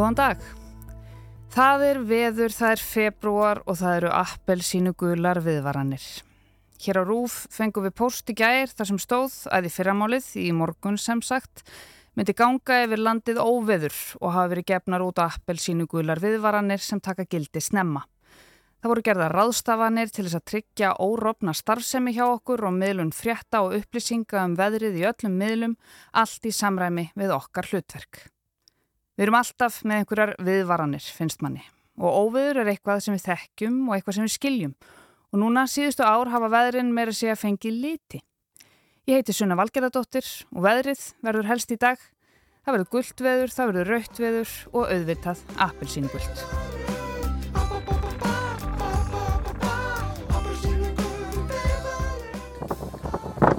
Góðan dag. Það er veður, það er februar og það eru appelsínu gular viðvaranir. Hér á Rúf fengum við post í gæir þar sem stóð að í fyrramálið, í morgun sem sagt, myndi ganga yfir landið óveður og hafa verið gefnar út appelsínu gular viðvaranir sem taka gildi snemma. Það voru gerða ráðstafanir til þess að tryggja órópna starfsemi hjá okkur og miðlun frétta og upplýsinga um veðrið í öllum miðlum, allt í samræmi við okkar hlutverk. Við erum alltaf með einhverjar viðvaranir, finnst manni. Og óviður er eitthvað sem við þekkjum og eitthvað sem við skiljum. Og núna síðustu ár hafa veðrin meira sé að fengi liti. Ég heiti Sunna Valgerðardóttir og veðrið verður helst í dag. Það verður gullt veður, það verður rautt veður og auðvitað appelsínu gullt.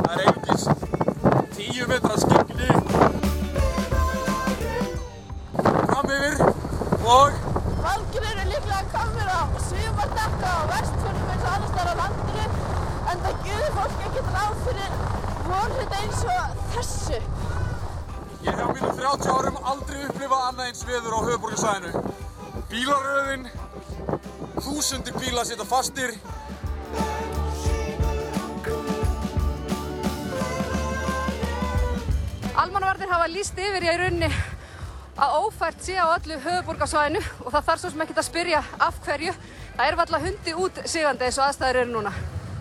Það er einhvers tíu metra skengli veður á höfuborgarsæðinu. Bílaröðin, þúsundir bíla sita fastir Almannavarnir hafa líst yfir í rauninni að ófært sé á öllu höfuborgarsvæðinu og það þarf svo sem ekki að spyrja af hverju. Það er valla hundi út sigandi eins og aðstæður eru núna.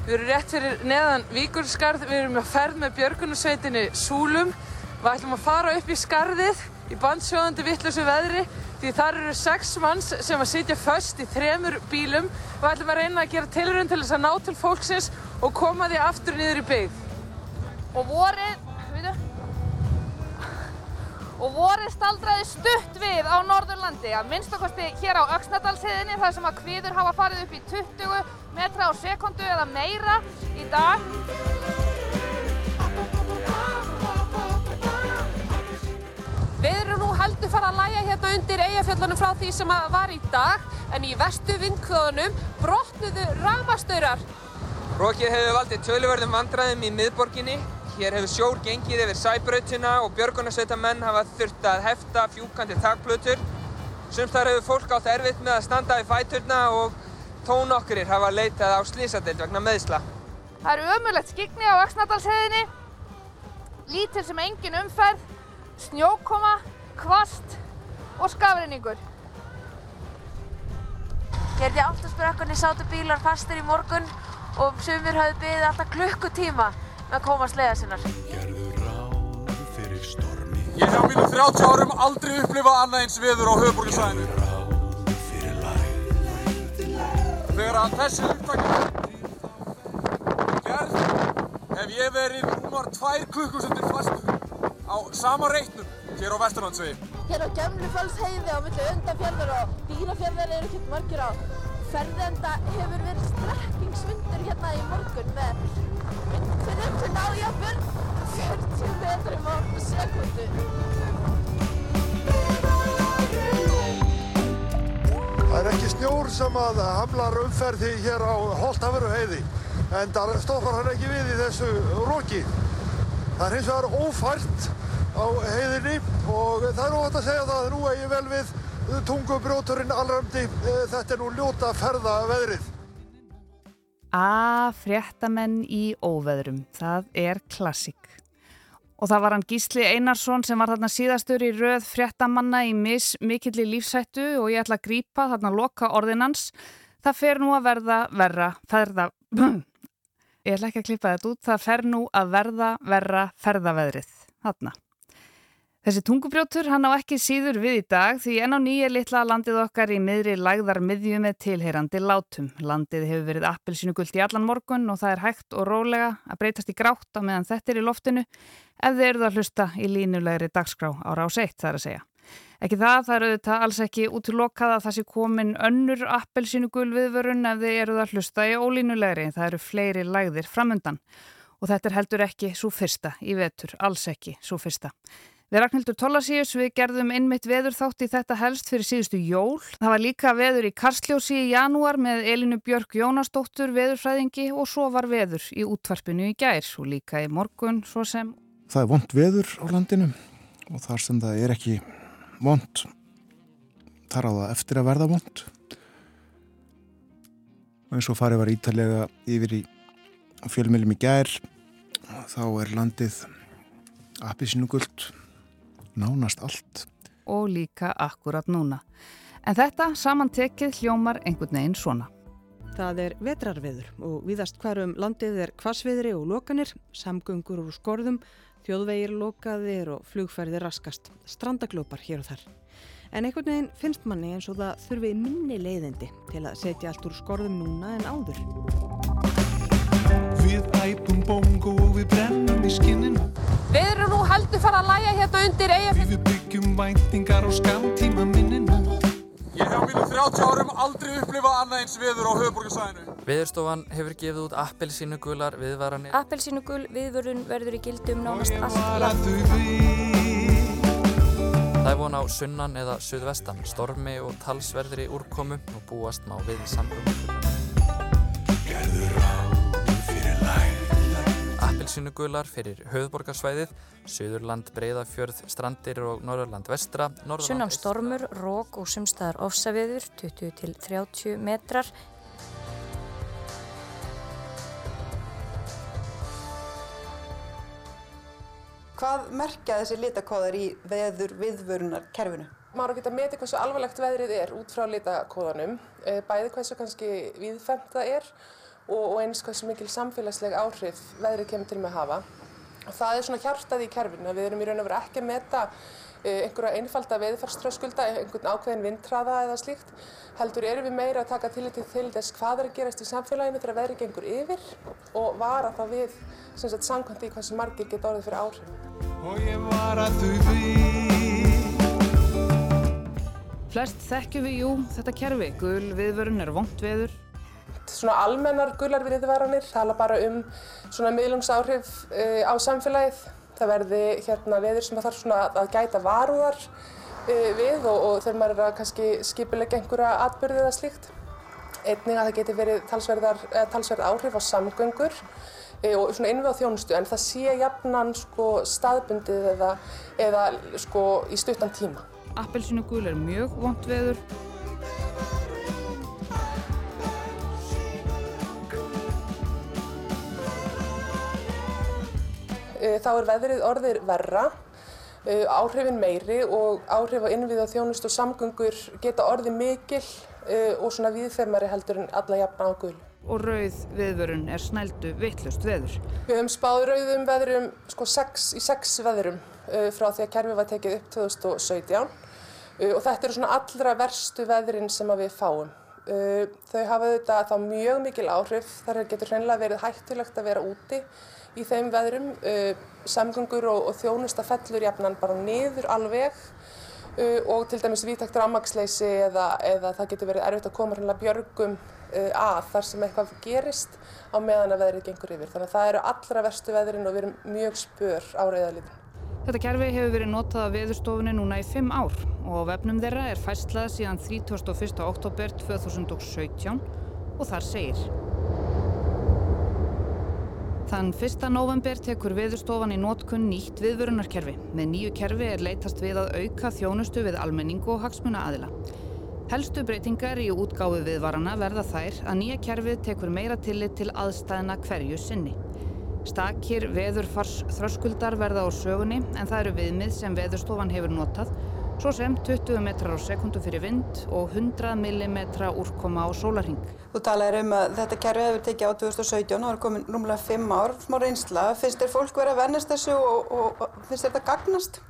Við erum rétt fyrir neðan Víkurskarð, við erum að ferð með björgunarsveitinni Súlum. Við ætlum að fara upp í skarðið í bandsjóðandi vittlösu veðri því þar eru sex manns sem að sitja föst í þremur bílum. Við ætlum að reyna að gera tilrönd til þess að ná til fólksins og koma því aftur niður í byggð. Og vorið, veitu, og vorið staldraði stutt við á Norðurlandi, að minnstakosti hér á Öxnadalsheiðinni þar sem að kviður hafa farið upp í 20 metra á sekundu eða meira í dag. Heldur fara að læja hérna undir eigafjöllunum frá því sem að var í dag en í vestu vindkvöðunum brotnuðu ramastaurar. Rokið hefur valdið töluverðum vandræðum í miðborginni. Hér hefur sjór gengið yfir sæbrautina og björgunarsveitamenn hafa þurft að hefta fjúkandi takplötur. Sums þar hefur fólk átt erfitt með að standa í fæturna og tón okkurir hafa leitað á slísadeild vegna meðsla. Það eru ömulegt skigni á Öxnadalsheiðinni, lítil sem engin umferð, snjókoma, kvast og skafrinningur. Hérna í áttasbrekkunni sátu bílar fastir í morgun og sumir hafði byggðið alltaf klukkutíma með að komast leiða sinnar. Ég hef á mínu 30 árum aldrei upplifað annað eins veður á höfuborgarsæðinu. Þegar að þessi upptakir er gerð, hef ég verið rúmar tvær klukkusundir fastur á sama reitnum hér á Vesturlandsvegi. Hér á Gemlufellsheiði á milli Undafjörður og Dýrafjörður eru ekkert margir á ferðenda hefur verið strekkingsvindur hérna í morgun með vindfinnum sem ná jafnvel 40 metrum á sekundu. Það er ekki snjór sem að hamlar umferði hér á Holtaveruheiði en það stoppar hann ekki við í þessu roki. Það er hins vegar ófært á heiðinni og það er óvægt að segja það að nú eigi vel við tungubrjóturinn allramdi. Þetta er nú ljóta ferða veðrið. A fréttamenn í óveðrum, það er klassík. Og það var hann Gísli Einarsson sem var þarna síðastur í röð fréttamanna í mis mikilli lífsættu og ég ætla að grípa þarna loka orðinans. Það fer nú að verða verra, ferða, ég ætla ekki að klippa þetta út, það fer nú að verða verra ferðaveðrið, þarna. Þessi tungubrjótur hann á ekki síður við í dag því enn á nýja litla landið okkar í miðri lagðar miðju með tilheyrandi látum. Landið hefur verið appelsínugult í allan morgun og það er hægt og rólega að breytast í grátt á meðan þetta er í loftinu ef þið eruð að hlusta í línulegri dagskrá á rás 1 þar að segja. Ekki það, það eru þetta alls ekki útlokað að það sé komin önnur appelsínugul viðvörun ef þið eruð að hlusta í ólínulegri. Það eru fleiri lagðir framundan og þetta er heldur ekki svo fyrsta í vetur, alls ekki svo fyrsta. Við Ragnhildur Tólasíus við gerðum innmitt veður þátt í þetta helst fyrir síðustu jól. Það var líka veður í Karsljósi í janúar með Elinu Björk Jónasdóttur veðurfræðingi og svo var veður í útvarpinu í gær og líka í morgun svo sem... Það er vond veður á landinu og þar sem það er ekki vond þar á það eftir að verða vond og eins og farið var ítalega yfir í fjölmjölum í gær þá er landið appisínugult nánast allt og líka akkurat núna en þetta samantekið hljómar einhvern veginn svona Það er vetrarveður og viðast hverjum landið er kvasviðri og lokanir, samgöngur úr skorðum, þjóðvegir lokaðir og flugferðir raskast, strandaglópar hér og þar. En einhvern veginn finnst manni eins og það þurfi minni leiðindi til að setja allt úr skorðum núna en áður. Við æpum bongo og við brennum í skinninu. Við erum nú heldur fara að læja hérna undir eigafell. Við byggjum væntingar og skamtíma minninu. Ég hef á mínu 30 árum aldrei upplifað annað eins viður á höfuborgarsæðinu. Veðurstofan hefur gefið út appelsínugular viðvaranir. Appelsínugul viðvörun verður í gildum nánast allt land. Það er von á sunnan eða suðvestan, stormi og talsverðri úrkomu og búast má við samgöngum. Appelsínugular fyrir höfuborgarsvæðið, Suðurland, Breiðafjörð, Strandir og Norðurland vestra. Sunnan stormur, rók og sumstaðar ofsaviður, 20 til 30 metrar. Hvað merkja þessi litakóðar í veður viðvörunar kerfinu? Maður getur að meti hversu alvarlegt veðrið er út frá litakóðanum, bæði hversu kannski viðfemt það er og eins hversu mikil samfélagsleg áhrif veðrið kemur til með að hafa. Og það er svona hjartað í kerfinu, við erum í raun og veru ekki að meta einhverja einfalda veðfarströskulda, einhvern ákveðin vindtraða eða slíkt, heldur erum við meira að taka tillit til þess hvað er að gerast í samfélaginu þegar veðrið gengur yfir og vara það við sem sagt samkvæmt í hversu margir geta orðið fyrir áhrif. Og ég var að þau við. Flest þekkjum við, jú, þetta kerfi. Gul viðvörun er vondt veður. Svona almennar gular viðvaranir tala bara um svona miðlungsáhrif uh, á samfélagið. Það verði hérna veður sem þarf svona að gæta varúðar uh, við og, og þegar maður er að kannski skipilegja einhverja atbyrði eða slíkt. Einnig að það geti verið talsverð áhrif á samgöngur og svona innvið á þjónustu en það sé jafnan sko staðbundið eða, eða sko í stuttan tíma. Appelsínugul er mjög vond veður. Þá er veðrið orðir verra, áhrifin meiri og áhrif á innvið á þjónustu og samgöngur geta orðið mikil og svona viðfemari heldur en alla jafna á gul og rauð viðvörun er snældu vittlust veður. Við höfum spáð rauðum veðrum sko sex, í sex veðrum uh, frá því að kerfið var tekið upp 2017 uh, og þetta eru svona allra verstu veðrin sem við fáum. Uh, þau hafa þetta þá mjög mikil áhrif, þar getur hreinlega verið hættulegt að vera úti í þeim veðrum. Samgöngur og, og þjónusta fellur jafnan bara niður alveg og til dæmis vítækt rafmagnsleysi eða, eða það getur verið erfitt að koma hreinlega björgum að þar sem eitthvað gerist á meðan að veðrið gengur yfir. Þannig að það eru allra verstu veðrin og við erum mjög spör á reyðalítin. Þetta kerfi hefur verið notað af veðurstofunni núna í fimm ár og á vefnum þeirra er fæslað síðan 31. oktober 2017 og þar segir Þann 1. november tekur veðurstofan í nótkunn nýtt viðvörunarkerfi. Með nýju kerfi er leitast við að auka þjónustu við almenningu og hagsmuna aðila. Helstu breytingar í útgáfu viðvarana verða þær að nýja kerfið tekur meira tillit til aðstæðina hverju sinni. Stakir veðurfars þröskuldar verða á sögunni en það eru viðmið sem veðurstofan hefur notað svo sem 20 metrar á sekundu fyrir vind og 100 mm úrkoma á sólarhing. Þú talaðir um að þetta kerfi hefur tekið á 2017 og það er komin rúmlega 5 ár, smá reynsla. Finnst þér fólk verið að vennast þessu og, og, og finnst þér þetta gagnast?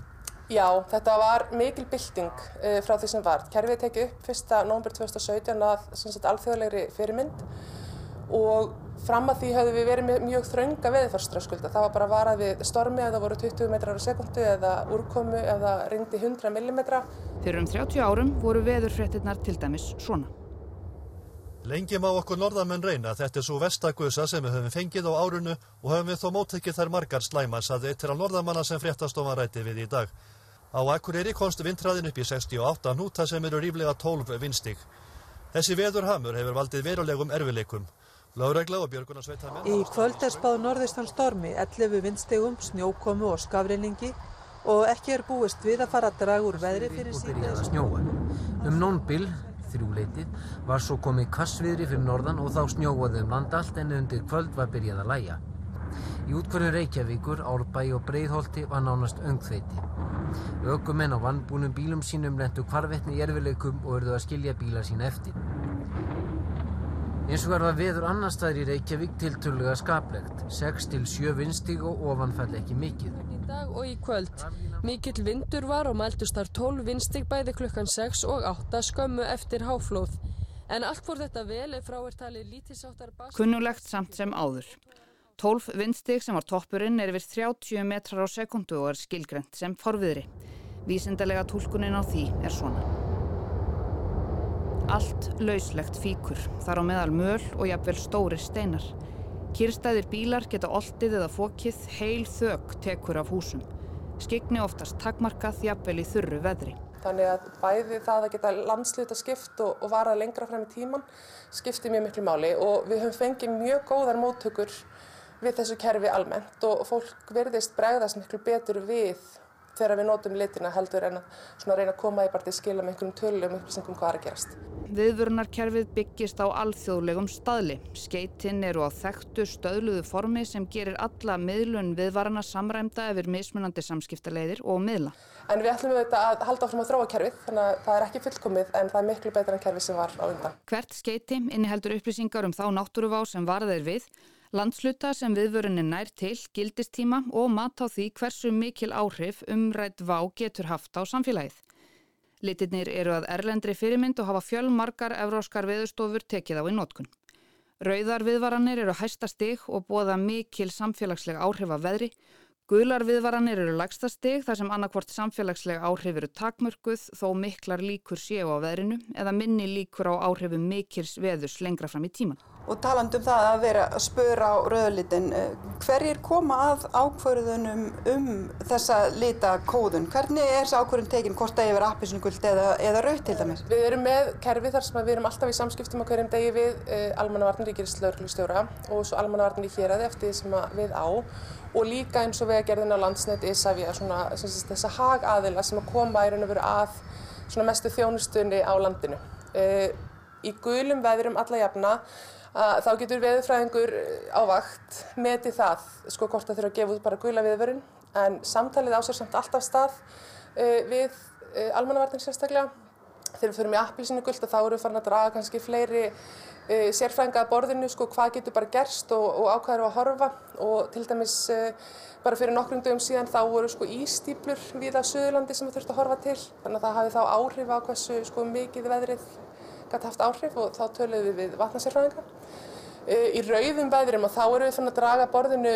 Já, þetta var mikil bylting uh, frá því sem var. Kerfið tekið upp 1. november 2017 að alþjóðlegri fyrirmynd og fram að því höfðu við verið með mjög þrönga veðurfarsströskulda. Það var bara varað við stormi ef það voru 20 metrar á sekundu eða úrkomu ef það ringdi 100 millimetra. Fyrir um 30 árum voru veðurfréttinnar til dæmis svona. Lengi má okkur norðamenn reyna þetta er svo vestagusa sem við höfum fengið á árunu og höfum við þó móttekið þær margar slæmans að eitt er að norðamanna sem fréttastofan ræti við í dag. Á Akureyri komst vindræðin upp í 68 hnúta sem eru ríflega 12 vindstig. Þessi veðurhamur hefur valdið verulegum erfileikum. Láregla og björgunarsveitamenn... Í kvöld er spáð norðistan stormi, 11 vindstegum, snjókomu og skafreiningi og ekki er búist við að fara að draga úr veðri fyrir síðan. Og byrjaði að snjóa. Um nónbil, þrjúleitið, var svo komið kvassviðri fyrir norðan og þá snjóaði um land allt en undir kvöld var byrjað að læja. Í útkvörðun Reykjavíkur, Árbæ og Breiðholti var nánast öngþveiti. Ökumenn á vannbúnum bílum sínum lendu hvarvetni í erfileikum og örðu að skilja bíla sína eftir. Eins og var það veður annar staðir í Reykjavík tilturlega skaplegt, 6-7 vinstíg og ofanfall ekki mikið. Í dag og í kvöld. Mikill vindur var og mæltust þar 12 vinstíg bæði klukkan 6 og 8 skömmu eftir háflóð. En allt fór þetta vel ef frá er talið lítisáttar bas... Kunnulegt samt sem áður. 12 vindstig sem var toppurinn er yfir 30 metrar á sekundu og er skilgrend sem forviðri. Vísindarlega tólkunin á því er svona. Allt lauslegt fíkur, þar á meðal möl og jafnvel stóri steinar. Kyrstæðir bílar geta oltið eða fókið, heil þög tekur af húsum. Skigni oftast takmarkað jafnvel í þurru veðri. Þannig að bæði það að geta landsluta skipt og, og vara lengra frem í tíman skiptir mjög miklu máli og við höfum fengið mjög góðar móttökur við þessu kerfi almennt og fólk verðist bregðast miklu betur við þegar við nótum litina heldur en að reyna að koma í bara til skila með einhverjum tölum upplýsingum hvað er að gerast. Viðvörunarkerfið byggist á alþjóðlegum staðli. Skeitinn eru á þekktu stöðluðu formi sem gerir alla miðlun viðvarana samræmda yfir mismunandi samskiptaleiðir og miðla. En við ætlum auðvitað að halda áfram að þróa kerfið, þannig að það er ekki fullkomið en það er miklu betur en kerfið sem var á undan. Hvert skeiti inniheldur upplýsingar um þá náttúruvá sem varðir við Landsluta sem viðvörunin nær til, gildistíma og mat á því hversu mikil áhrif umrætt vá getur haft á samfélagið. Litirnir eru að erlendri fyrirmynd og hafa fjölmarkar evróskar viðstofur tekið á í nótkun. Rauðar viðvaranir eru hæsta stig og bóða mikil samfélagsleg áhrif af veðri. Guðlar viðvaranir eru lagsta stig þar sem annarkvort samfélagsleg áhrif eru takmörguð þó miklar líkur séu á veðrinu eða minni líkur á áhrifum mikils veðus lengra fram í tíman. Og talandum það að vera að spöra á rauðlitin, eh, hverjir koma að ákvörðunum um þessa litakóðun? Hvernig er þessi ákvörðun tekinn, hvort það er appisnugult eða, eða rauð til dæmis? Við erum með kerfi þar sem við erum alltaf í samskiptum á hverjum degi við eh, almannavarnir í Gírislauglustjóra og svo almannavarnir í Héræði eftir því sem við á og líka eins og vegagerðin á landsnett Ísafja, þess að hagaðila sem að koma í raun og veru að mestu þjónustunni á landinu. Eh, í gulum veðurum alla jafna að þá getur veðurfræðingur eh, á vakt metið það sko hvort það þurfa að gefa út bara gula viðvörun. En samtalið ásver samt alltaf stað uh, við uh, almannavartin sérstaklega. Þegar við förum í appilsinu guld þá eru við farin að draga kannski fleiri uh, sérfræðinga að borðinu sko hvað getur bara gerst og, og ákvæður að horfa. Og til dæmis bara fyrir nokkrum dögum síðan þá voru sko ístýplur við á Suðurlandi sem við þurftum að horfa til. Þannig að það hafi þá áhrif á hversu sko mikið veðrið gæti haft áhrif og þá töluðum við við vatnarsérfræðinga. E, í rauðum veðrum og þá erum við fann að draga borðinu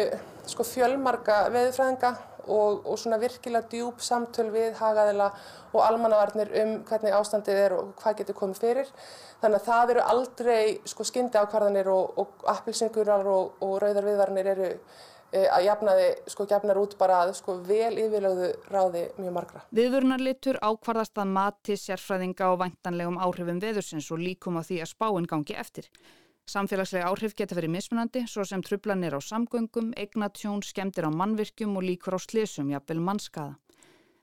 sko fjölmarga veðurfræðinga og, og svona virkilega djúb samtöl við hagaðila og almannavarnir um hvernig ástandið er og hvað getur komið fyrir. Þannig að það eru aldrei sko skyndi ákvarðanir og, og appilsingurar og, og rauðar viðvarnir eru Eh, að jafnaði, sko, jafnar út bara að sko, vel yfirlögðu ráði mjög margra. Viðvörunarlitur ákvarðast að mati sérfræðinga og væntanlegum áhrifum veðursins og líkum á því að spáinn gangi eftir. Samfélagslega áhrif geta verið mismunandi, svo sem trublanir á samgöngum, eignatjón, skemdir á mannvirkjum og líkur á slísum, jafnvel mannskaða.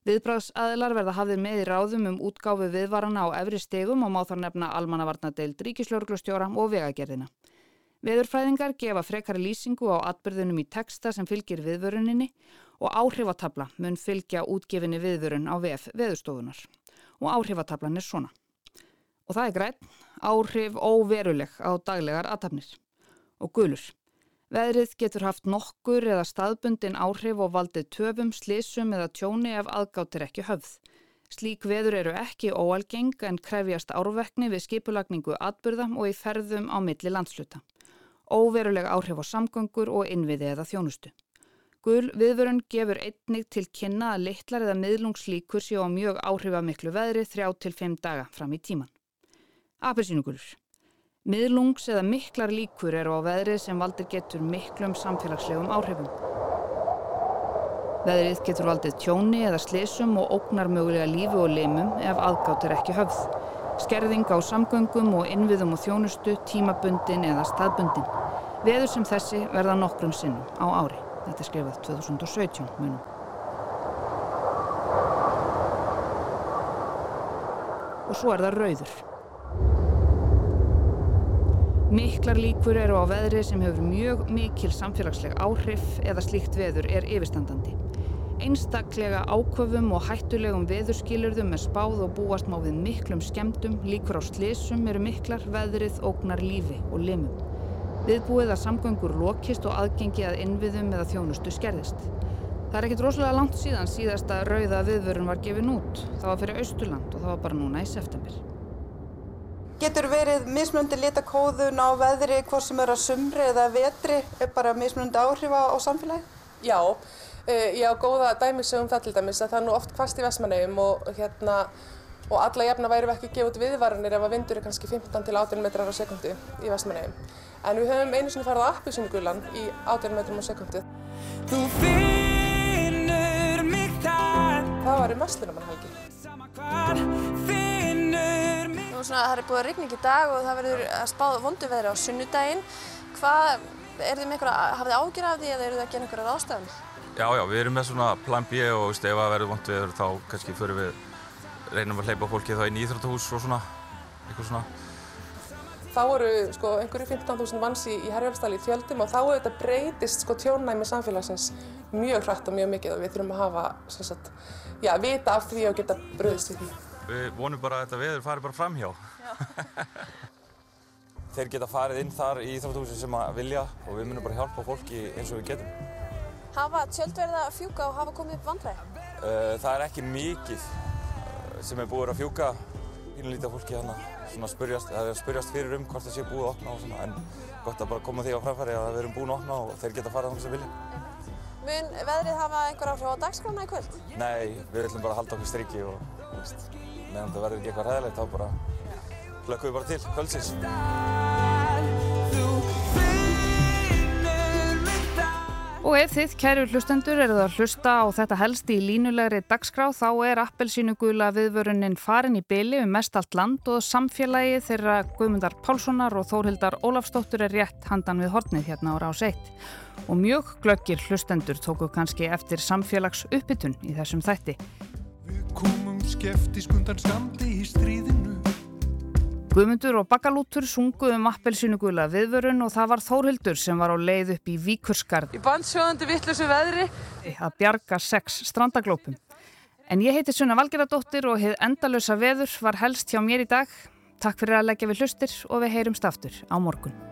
Viðbráðsaðilar verða hafðir með í ráðum um útgáfu viðvarana á efri stegum og má þar nefna almannavarnadeild ríkislauglustjóra og vegagerðina. Veðurfræðingar gefa frekari lýsingu á atbyrðunum í texta sem fylgir viðvöruninni og áhrifatabla mun fylgja útgefinni viðvörun á VF veðurstofunar. Og áhrifatablan er svona. Og það er græn, áhrif óveruleg á daglegar aðtapnir. Og gulur. Veðrið getur haft nokkur eða staðbundin áhrif og valdið töfum, slísum eða tjóni ef aðgáttir ekki höfð. Slík veður eru ekki óalgeng en krefjast árvekni við skipulagningu atbyrða og í ferðum á milli landsluta óverulega áhrif á samgöngur og innviði eða þjónustu. Gul viðvörun gefur einnig til kynna að litlar eða miðlungslíkur séu á mjög áhrifamiklu veðri þrjá til fimm daga fram í tíman. Apelsínugulur. Miðlungs eða miklar líkur eru á veðri sem valdir getur miklum samfélagslegum áhrifum. Veðrið getur valdið tjóni eða slesum og ógnar mögulega lífi og limum ef aðgátt er ekki höfð. Skerðing á samgöngum og innviðum og þjónustu, tímabundin eða staðbundin. Veður sem þessi verða nokkrum sinnum á ári. Þetta er skrifað 2017 munum. Og svo er það rauður. Miklar líkur eru á veðri sem hefur mjög mikil samfélagsleg áhrif eða slíkt veður er yfirstandandi. Einstaklega áköfum og hættulegum veðurskilurðum er spáð og búast má við miklum skemdum, líkur á slísum eru miklar, veðrið, ógnar lífi og limum. Viðbúið að samgöngur lokist og aðgengi að innviðum eða þjónustu skerðist. Það er ekkert rosalega langt síðan síðasta rauða viðvörun var gefin út. Það var fyrir Austurland og það var bara núna í september. Getur verið mismunandi litakóðun á veðri hvort sem er á sumri eða vetri er bara mismunandi áhrif á samfélagi? Já, ég á góða dæmisögum það til dæmis að það er nú oft kvast í Vestmannegjum og, hérna, og alla jafna væri við ekki að gefa út viðvaranir ef að vindur er kannski 15 til 18 metrar á sekundu í Vestmannegjum. En við höfum einu sinni farið á appisínugulan í 18 metrum á sekundu. Þú finnur mig þar Það var í svona, það er búið að rigning í dag og það verður að spáða vondu veðri á sunnudaginn. Hvað, er þið með eitthvað, hafið þið ágjur af því eða eru þið að gera einhverja ráðstafan? Já, já, við erum með svona plan B og veist, ef það verður vondu veður þá kannski fyrir við, reynum að hleypa fólki þá inn í Íþróttahús og svona, eitthvað svona. Þá eru sko, einhverju 15.000 manns í, í Herjólfsdal í fjöldum og þá er þetta breytist sko, tjónæmi samfélagsins mjög hrætt og mjög mikið og við þurfum að hafa, sagt, já, vita af því og geta bröðist við því. Við vonum bara að þetta veður fari bara fram hjá. Þeir geta farið inn þar í Íþróttahúsi sem að vilja og við munum bara hjálpa fólki eins og við getum. Hafa tjöldverða að fjúka og hafa komið upp vandræði? Uh, það er ekki mikið sem er búið að fjúka pínulítið fólki hérna svona spyrjast, það er að spyrjast fyrir um hvort það sé búið að opna og svona en gott að bara koma því á framfæri að við erum búin að opna og þeir geta farið þannig sem vilja. Mun veðrið hafa einhver áhrif á dagskrána í kvöld? Nei, við ætlum bara að halda okkur striki og meðan það verður ekki eitthvað ræðilegt þá bara hlökkum við bara til kvöldsins. Og ef þið, kæru hlustendur, eruð að hlusta á þetta helst í línulegri dagskrá þá er appelsínugula viðvörunin farin í byli um mest allt land og samfélagi þeirra Guðmundar Pálssonar og Þórhildar Ólafstóttur er rétt handan við hornið hérna á rás 1. Og mjög glöggir hlustendur tóku kannski eftir samfélags uppbytun í þessum þætti. Við komum skeftiskundan skamdi í stríðinu Guðmundur og Bakalútur sunguð um appelsínugula viðvörun og það var Þórhildur sem var á leið upp í Víkurskarð. Í bandsjóðandi vittlusu veðri. Að bjarga sex strandaglópum. En ég heiti Sunna Valgeradóttir og heið endalösa veður var helst hjá mér í dag. Takk fyrir að leggja við hlustir og við heyrumst aftur á morgun.